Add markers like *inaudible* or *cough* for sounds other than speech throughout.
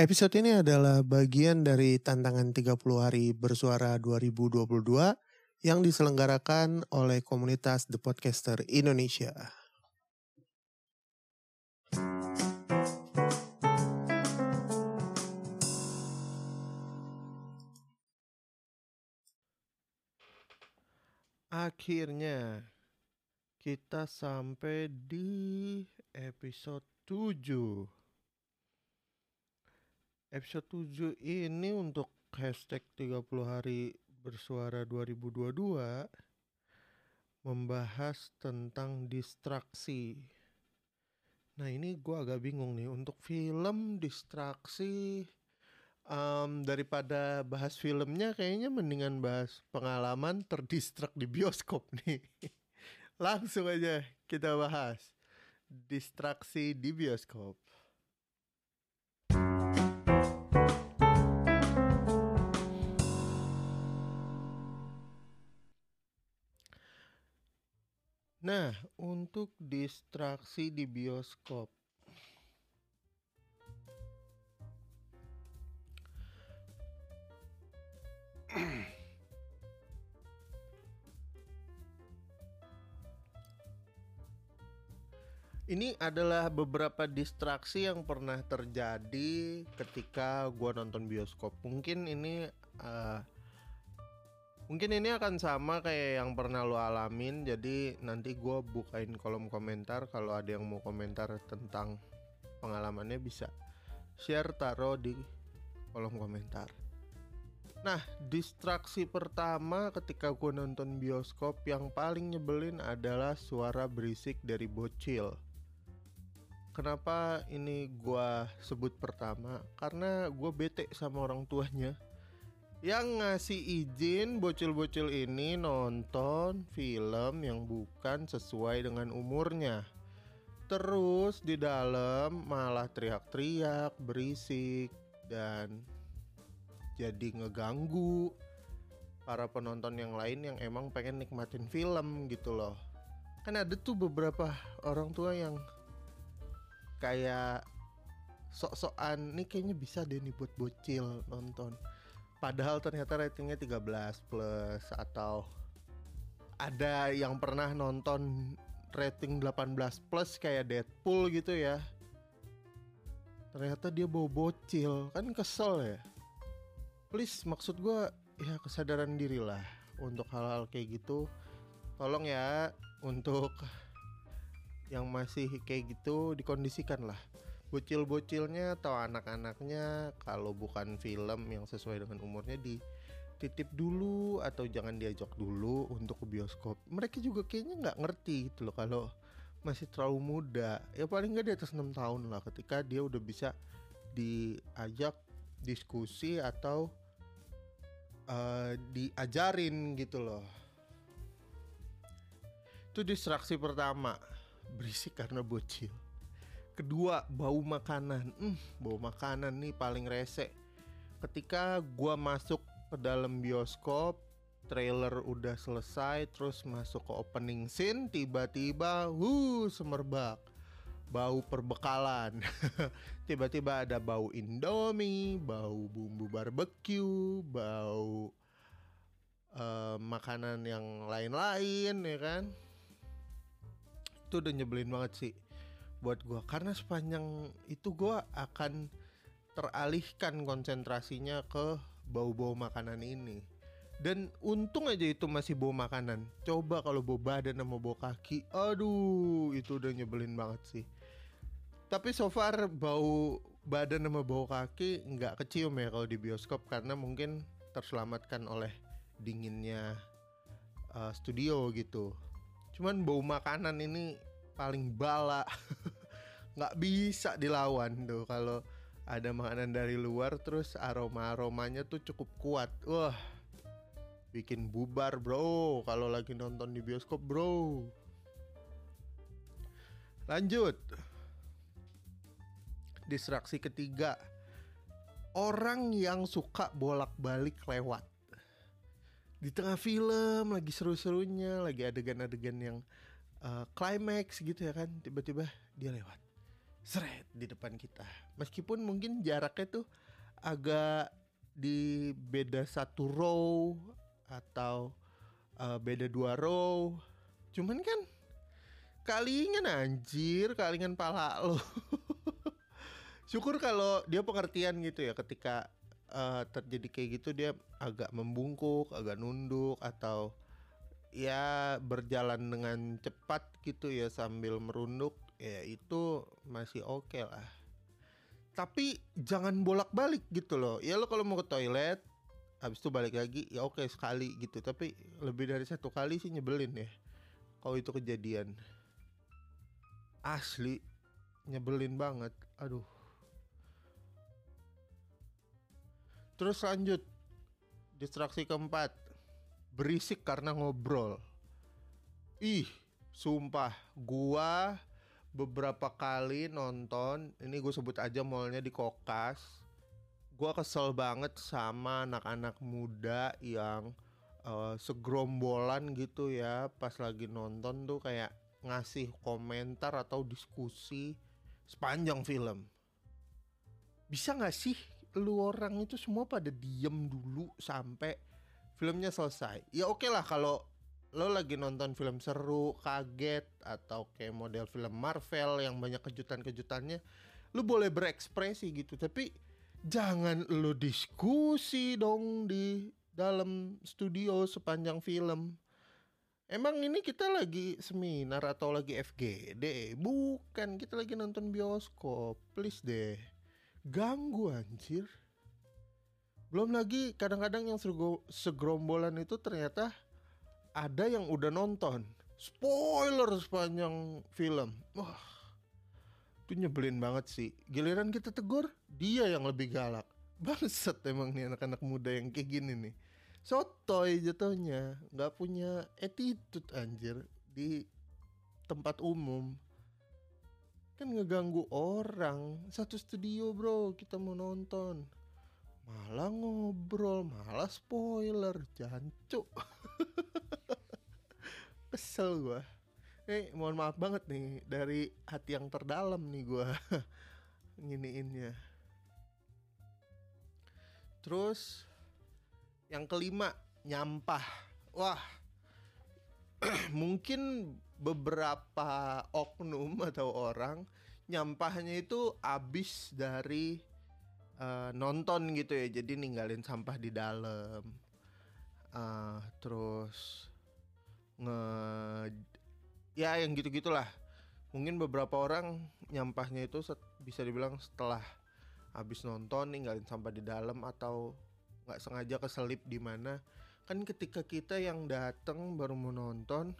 Episode ini adalah bagian dari tantangan 30 hari bersuara 2022 yang diselenggarakan oleh komunitas The Podcaster Indonesia. Akhirnya kita sampai di episode 7 episode 7 ini untuk hashtag 30 hari bersuara 2022 membahas tentang distraksi. Nah ini gue agak bingung nih untuk film distraksi um, daripada bahas filmnya kayaknya mendingan bahas pengalaman terdistrak di bioskop *laughs* nih. Langsung aja kita bahas distraksi di bioskop. Nah, untuk distraksi di bioskop. Ini adalah beberapa distraksi yang pernah terjadi ketika gua nonton bioskop. Mungkin ini uh, Mungkin ini akan sama kayak yang pernah lo alamin. Jadi nanti gue bukain kolom komentar kalau ada yang mau komentar tentang pengalamannya bisa share taruh di kolom komentar. Nah, distraksi pertama ketika gue nonton bioskop yang paling nyebelin adalah suara berisik dari bocil. Kenapa ini gue sebut pertama? Karena gue bete sama orang tuanya yang ngasih izin bocil-bocil ini nonton film yang bukan sesuai dengan umurnya. Terus di dalam malah teriak-teriak, berisik, dan jadi ngeganggu para penonton yang lain yang emang pengen nikmatin film gitu loh. Kan ada tuh beberapa orang tua yang kayak sok-sokan nih kayaknya bisa deh nih buat bocil nonton Padahal ternyata ratingnya 13 plus atau ada yang pernah nonton rating 18 plus kayak Deadpool gitu ya. Ternyata dia bawa bocil, kan kesel ya. Please maksud gue ya kesadaran diri lah untuk hal-hal kayak gitu. Tolong ya untuk yang masih kayak gitu dikondisikan lah bocil-bocilnya atau anak-anaknya kalau bukan film yang sesuai dengan umurnya di titip dulu atau jangan diajak dulu untuk ke bioskop. Mereka juga kayaknya nggak ngerti gitu loh kalau masih terlalu muda. Ya paling nggak di atas 6 tahun lah ketika dia udah bisa diajak diskusi atau uh, diajarin gitu loh. Itu distraksi pertama, berisik karena bocil kedua bau makanan. Hmm, bau makanan nih paling rese. Ketika gua masuk ke dalam bioskop trailer udah selesai terus masuk ke opening scene tiba-tiba uh semerbak. Bau perbekalan. *laughs* Tiba-tiba ada bau indomie bau bumbu barbecue bau uh, makanan yang lain-lain ya kan? Itu udah nyebelin banget sih buat gue karena sepanjang itu gue akan teralihkan konsentrasinya ke bau-bau makanan ini. Dan untung aja itu masih bau makanan. Coba kalau bau badan sama bau kaki aduh itu udah nyebelin banget sih. Tapi so far bau badan sama bau kaki nggak kecium ya kalau di bioskop karena mungkin terselamatkan oleh dinginnya uh, studio gitu. Cuman bau makanan ini paling bala *laughs* nggak bisa dilawan tuh kalau ada makanan dari luar terus aroma aromanya tuh cukup kuat. Wah bikin bubar bro. Kalau lagi nonton di bioskop bro. Lanjut. Distraksi ketiga. Orang yang suka bolak-balik lewat. Di tengah film lagi seru-serunya lagi adegan-adegan yang uh, climax gitu ya kan tiba-tiba dia lewat seret di depan kita. Meskipun mungkin jaraknya tuh agak di beda satu row atau uh, beda dua row. Cuman kan kalingan anjir kalingan pala lo *laughs* syukur kalau dia pengertian gitu ya ketika uh, terjadi kayak gitu dia agak membungkuk agak nunduk atau ya berjalan dengan cepat gitu ya sambil merunduk ya itu masih oke okay lah. Tapi jangan bolak-balik gitu loh. Ya lo kalau mau ke toilet habis itu balik lagi ya oke sekali gitu. Tapi lebih dari satu kali sih nyebelin ya kalau itu kejadian. Asli nyebelin banget. Aduh. Terus lanjut. Distraksi keempat. Berisik karena ngobrol. Ih sumpah gua beberapa kali nonton ini gue sebut aja mallnya di kokas. Gue kesel banget sama anak-anak muda yang uh, segerombolan gitu ya pas lagi nonton tuh kayak ngasih komentar atau diskusi sepanjang film. Bisa nggak sih lu orang itu semua pada diem dulu sampai filmnya selesai? Ya oke okay lah kalau lo lagi nonton film seru kaget atau kayak model film Marvel yang banyak kejutan-kejutannya lu boleh berekspresi gitu tapi jangan lo diskusi dong di dalam studio sepanjang film. Emang ini kita lagi seminar atau lagi FGD? Bukan, kita lagi nonton bioskop. Please deh. Ganggu anjir. Belum lagi kadang-kadang yang segerombolan itu ternyata ada yang udah nonton. Spoiler sepanjang film. Wah, itu nyebelin banget sih. Giliran kita tegur dia yang lebih galak. Bangsat emang nih anak-anak muda yang kayak gini nih. Sotoy jatuhnya. Nggak punya attitude anjir di tempat umum. Kan ngeganggu orang. Satu studio bro kita mau nonton. Malah ngobrol malah spoiler. Jancuk *laughs* kesel gua. Eh mohon maaf banget nih dari hati yang terdalam nih gue *laughs* nginiinnya. Terus yang kelima nyampah. Wah *clears throat* mungkin beberapa oknum atau orang nyampahnya itu abis dari uh, nonton gitu ya jadi ninggalin sampah di dalam. Uh, terus nge ya yang gitu gitulah mungkin beberapa orang nyampahnya itu bisa dibilang setelah habis nonton ninggalin sampah di dalam atau nggak sengaja keselip di mana. Kan ketika kita yang datang baru mau nonton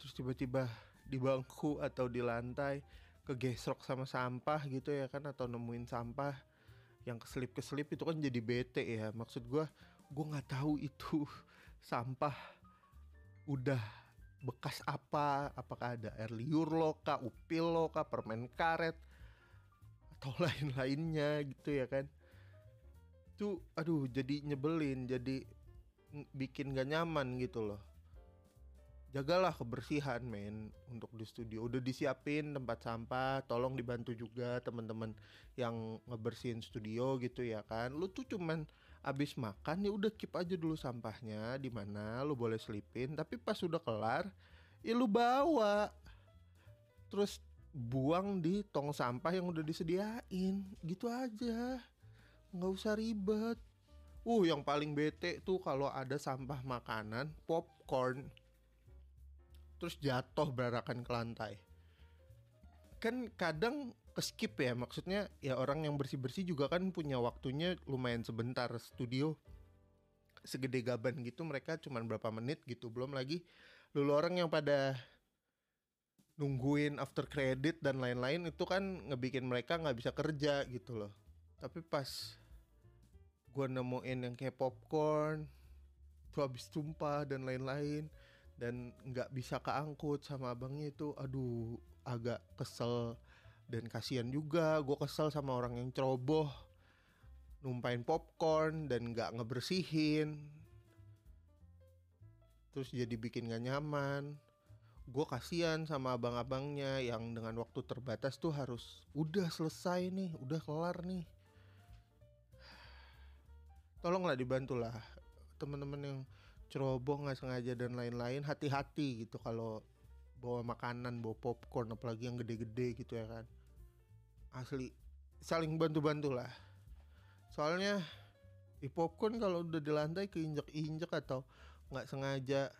terus tiba-tiba di bangku atau di lantai kegesrok sama sampah gitu ya kan atau nemuin sampah yang keselip keselip itu kan jadi bete ya. Maksud gue gue nggak tahu itu *laughs* sampah udah bekas apa? Apakah ada air liur lo kah upil lo kah permen karet atau *laughs* lain-lainnya gitu ya kan? Itu aduh jadi nyebelin jadi bikin gak nyaman gitu loh. Jagalah kebersihan men untuk di studio. Udah disiapin tempat sampah tolong dibantu juga teman-teman yang ngebersihin studio gitu ya kan. Lu tuh cuman abis makan ya udah keep aja dulu sampahnya di mana lu boleh selipin. Tapi pas udah kelar ya lu bawa. Terus buang di tong sampah yang udah disediain. Gitu aja. Nggak usah ribet. Uh yang paling bete tuh kalau ada sampah makanan popcorn. Terus jatuh berarakan ke lantai. Kan kadang ke skip ya maksudnya ya orang yang bersih bersih juga kan punya waktunya lumayan sebentar. Studio segede gaban gitu mereka cuma berapa menit gitu. Belum lagi lulu orang yang pada nungguin after credit dan lain-lain itu kan ngebikin mereka nggak bisa kerja gitu loh. Tapi pas gue nemuin yang kayak popcorn tuh habis tumpah dan lain-lain dan nggak bisa keangkut sama abangnya itu aduh agak kesel dan kasihan juga gue kesel sama orang yang ceroboh numpain popcorn dan nggak ngebersihin. Terus jadi bikin gak nyaman. Gue kasihan sama abang-abangnya yang dengan waktu terbatas tuh harus udah selesai nih, udah kelar nih. Tolonglah dibantulah teman-teman yang ceroboh nggak sengaja dan lain-lain hati-hati gitu kalau bawa makanan bawa popcorn apalagi yang gede-gede gitu ya kan asli. Saling bantu-bantu lah soalnya di popcorn kalau udah di lantai keinjek-injek atau nggak sengaja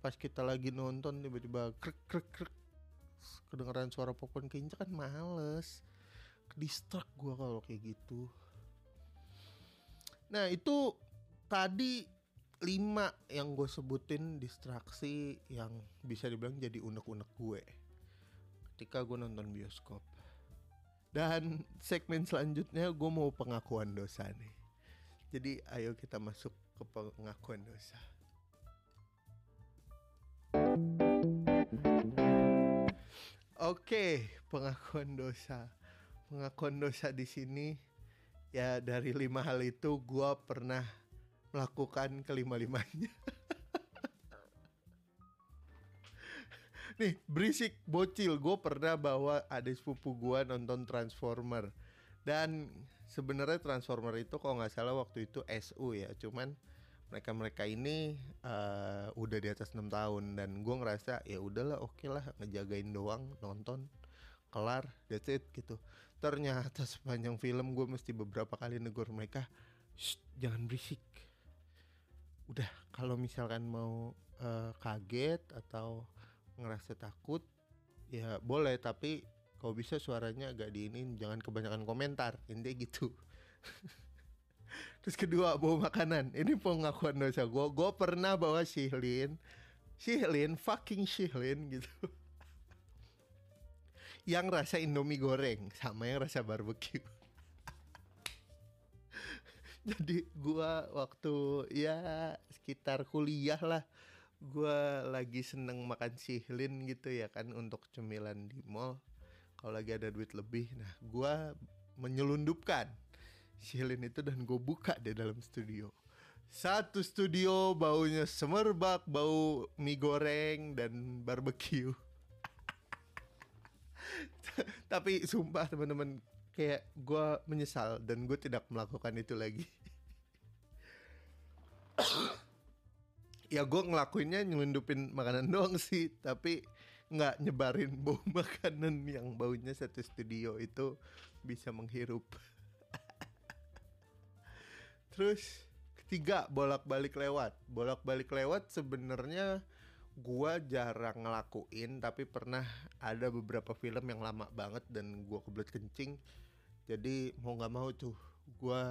pas kita lagi nonton tiba-tiba krek krek krek kedengeran suara popcorn keinjek kan males. Distrak gua kalau kayak gitu. Nah itu tadi lima yang gue sebutin distraksi yang bisa dibilang jadi unek-unek gue. Ketika gue nonton bioskop dan segmen selanjutnya gue mau pengakuan dosa nih jadi ayo kita masuk ke pengakuan dosa Oke, pengakuan dosa. Pengakuan dosa di sini ya dari lima hal itu gue pernah melakukan kelima-limanya. *laughs* Nih berisik bocil. Gue pernah bawa adik sepupu gue nonton Transformer. Dan sebenarnya Transformer itu kalau nggak salah waktu itu SU ya. Cuman mereka mereka ini uh, udah di atas enam tahun. Dan gue ngerasa ya udahlah oke okay lah ngejagain doang nonton kelar that's it gitu. Ternyata sepanjang film gue mesti beberapa kali negur mereka jangan berisik. Udah kalau misalkan mau uh, kaget atau ngerasa takut ya boleh tapi kalau bisa suaranya agak diinin jangan kebanyakan komentar. Intinya gitu. *laughs* Terus kedua bawa makanan. Ini pengakuan dosa gue gue pernah bawa shihlin. Shihlin fucking shihlin gitu. *laughs* Yang rasa indomie goreng sama yang rasa barbecue. *laughs* Jadi gua waktu ya sekitar kuliah lah gua lagi seneng makan sihlin gitu ya kan untuk cemilan di mall. Kalau lagi ada duit lebih nah gua menyelundupkan sihlin itu dan gue buka di dalam studio. Satu studio baunya semerbak bau mie goreng dan barbecue. *laughs* Tapi sumpah teman-teman kayak gue menyesal dan gue tidak melakukan itu lagi *coughs* ya gue ngelakuinnya nyelundupin makanan *laughs* doang sih tapi nggak nyebarin bau *laughs* makanan yang baunya satu studio itu bisa menghirup. *laughs* Terus ketiga bolak-balik lewat. Bolak-balik lewat sebenarnya gua jarang ngelakuin tapi pernah ada beberapa film yang lama banget dan gua kebelet kencing. Jadi mau nggak mau tuh gue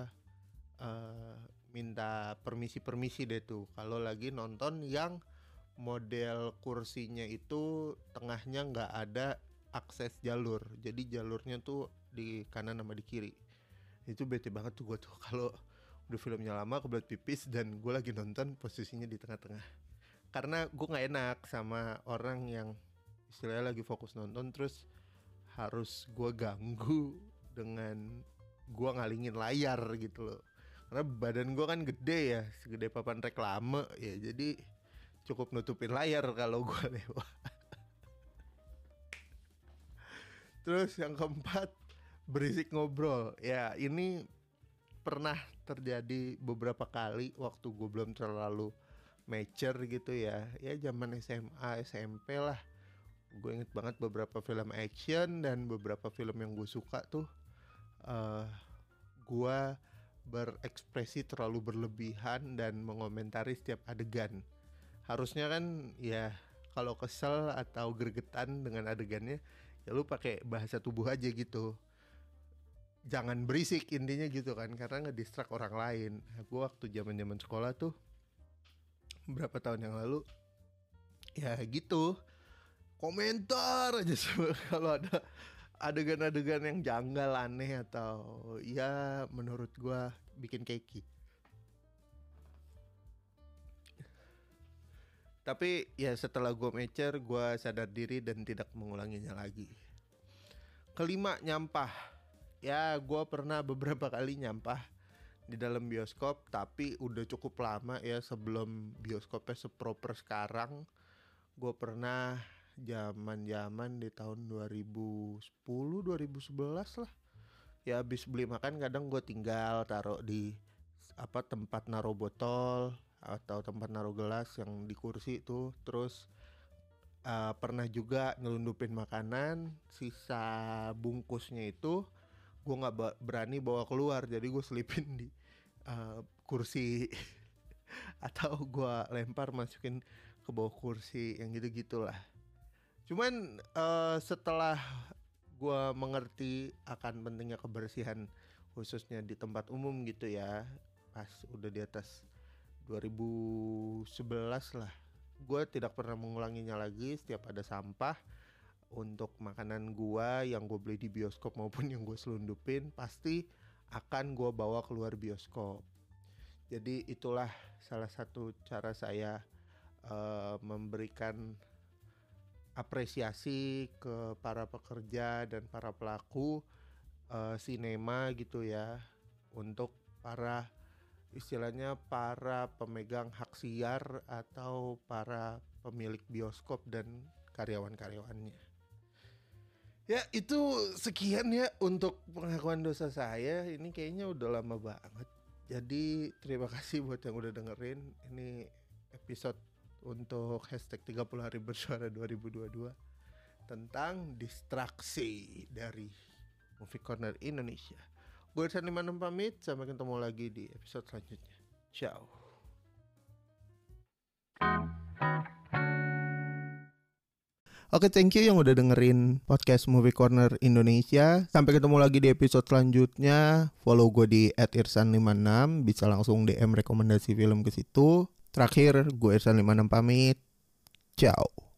uh, minta permisi-permisi deh tuh. Kalau lagi nonton yang model kursinya itu tengahnya nggak ada akses jalur. Jadi jalurnya tuh di kanan sama di kiri. Itu bete banget tuh gue tuh. *laughs* Kalau udah filmnya lama kebelet pipis dan gue lagi nonton posisinya di tengah-tengah. Karena gue nggak enak sama orang yang istilahnya lagi fokus nonton terus harus gue ganggu dengan gua ngalingin layar gitu loh karena badan gua kan gede ya segede papan reklame. Ya jadi cukup nutupin layar kalau gua *laughs* lewat. Terus yang keempat berisik ngobrol. Ya ini pernah terjadi beberapa kali waktu gue belum terlalu mature gitu ya. Ya zaman SMA SMP lah. Gue inget banget beberapa film action dan beberapa film yang gue suka tuh. Uh, gua berekspresi terlalu berlebihan dan mengomentari setiap adegan. Harusnya kan ya kalau kesel atau gergetan dengan adegannya ya lu pakai bahasa tubuh aja gitu. Jangan berisik intinya gitu kan karena ngedistrak orang lain. Gua waktu zaman-zaman sekolah tuh berapa tahun yang lalu ya gitu komentar aja *laughs* kalau ada adegan-adegan yang janggal aneh atau ya menurut gua bikin keki. Tapi ya setelah gue mecer, gue sadar diri dan tidak mengulanginya lagi. Kelima, nyampah. Ya, gue pernah beberapa kali nyampah di dalam bioskop, tapi udah cukup lama ya sebelum bioskopnya seproper sekarang. Gue pernah zaman-zaman di tahun 2010 2011 lah. Ya habis beli makan kadang gue tinggal taruh di apa tempat naruh botol atau tempat naruh gelas yang di kursi itu terus uh, pernah juga nyelundupin makanan sisa bungkusnya itu gue nggak berani bawa keluar. Jadi gue selipin di uh, kursi. *laughs* Atau gue lempar masukin ke bawah kursi yang gitu gitulah cuman uh, setelah gue mengerti akan pentingnya kebersihan khususnya di tempat umum gitu ya pas udah di atas 2011 lah gue tidak pernah mengulanginya lagi. Setiap ada sampah untuk makanan gue yang gue beli di bioskop maupun yang gue selundupin pasti akan gue bawa keluar bioskop. Jadi itulah salah satu cara saya uh, memberikan apresiasi ke para pekerja dan para pelaku uh, sinema gitu ya untuk para istilahnya para pemegang hak siar atau para pemilik bioskop dan karyawan-karyawannya. Ya itu sekian ya untuk pengakuan dosa saya. Ini kayaknya udah lama banget. Jadi terima kasih buat yang udah dengerin. Ini episode untuk hashtag 30 hari bersuara 2022 tentang distraksi dari Movie Corner Indonesia. Gue Irsan Limanum pamit, sampai ketemu lagi di episode selanjutnya. Ciao. Oke, okay, thank you yang udah dengerin podcast Movie Corner Indonesia. Sampai ketemu lagi di episode selanjutnya. Follow gue di @irsan56, bisa langsung DM rekomendasi film ke situ. Terakhir, gue Irsan 56 pamit. Ciao.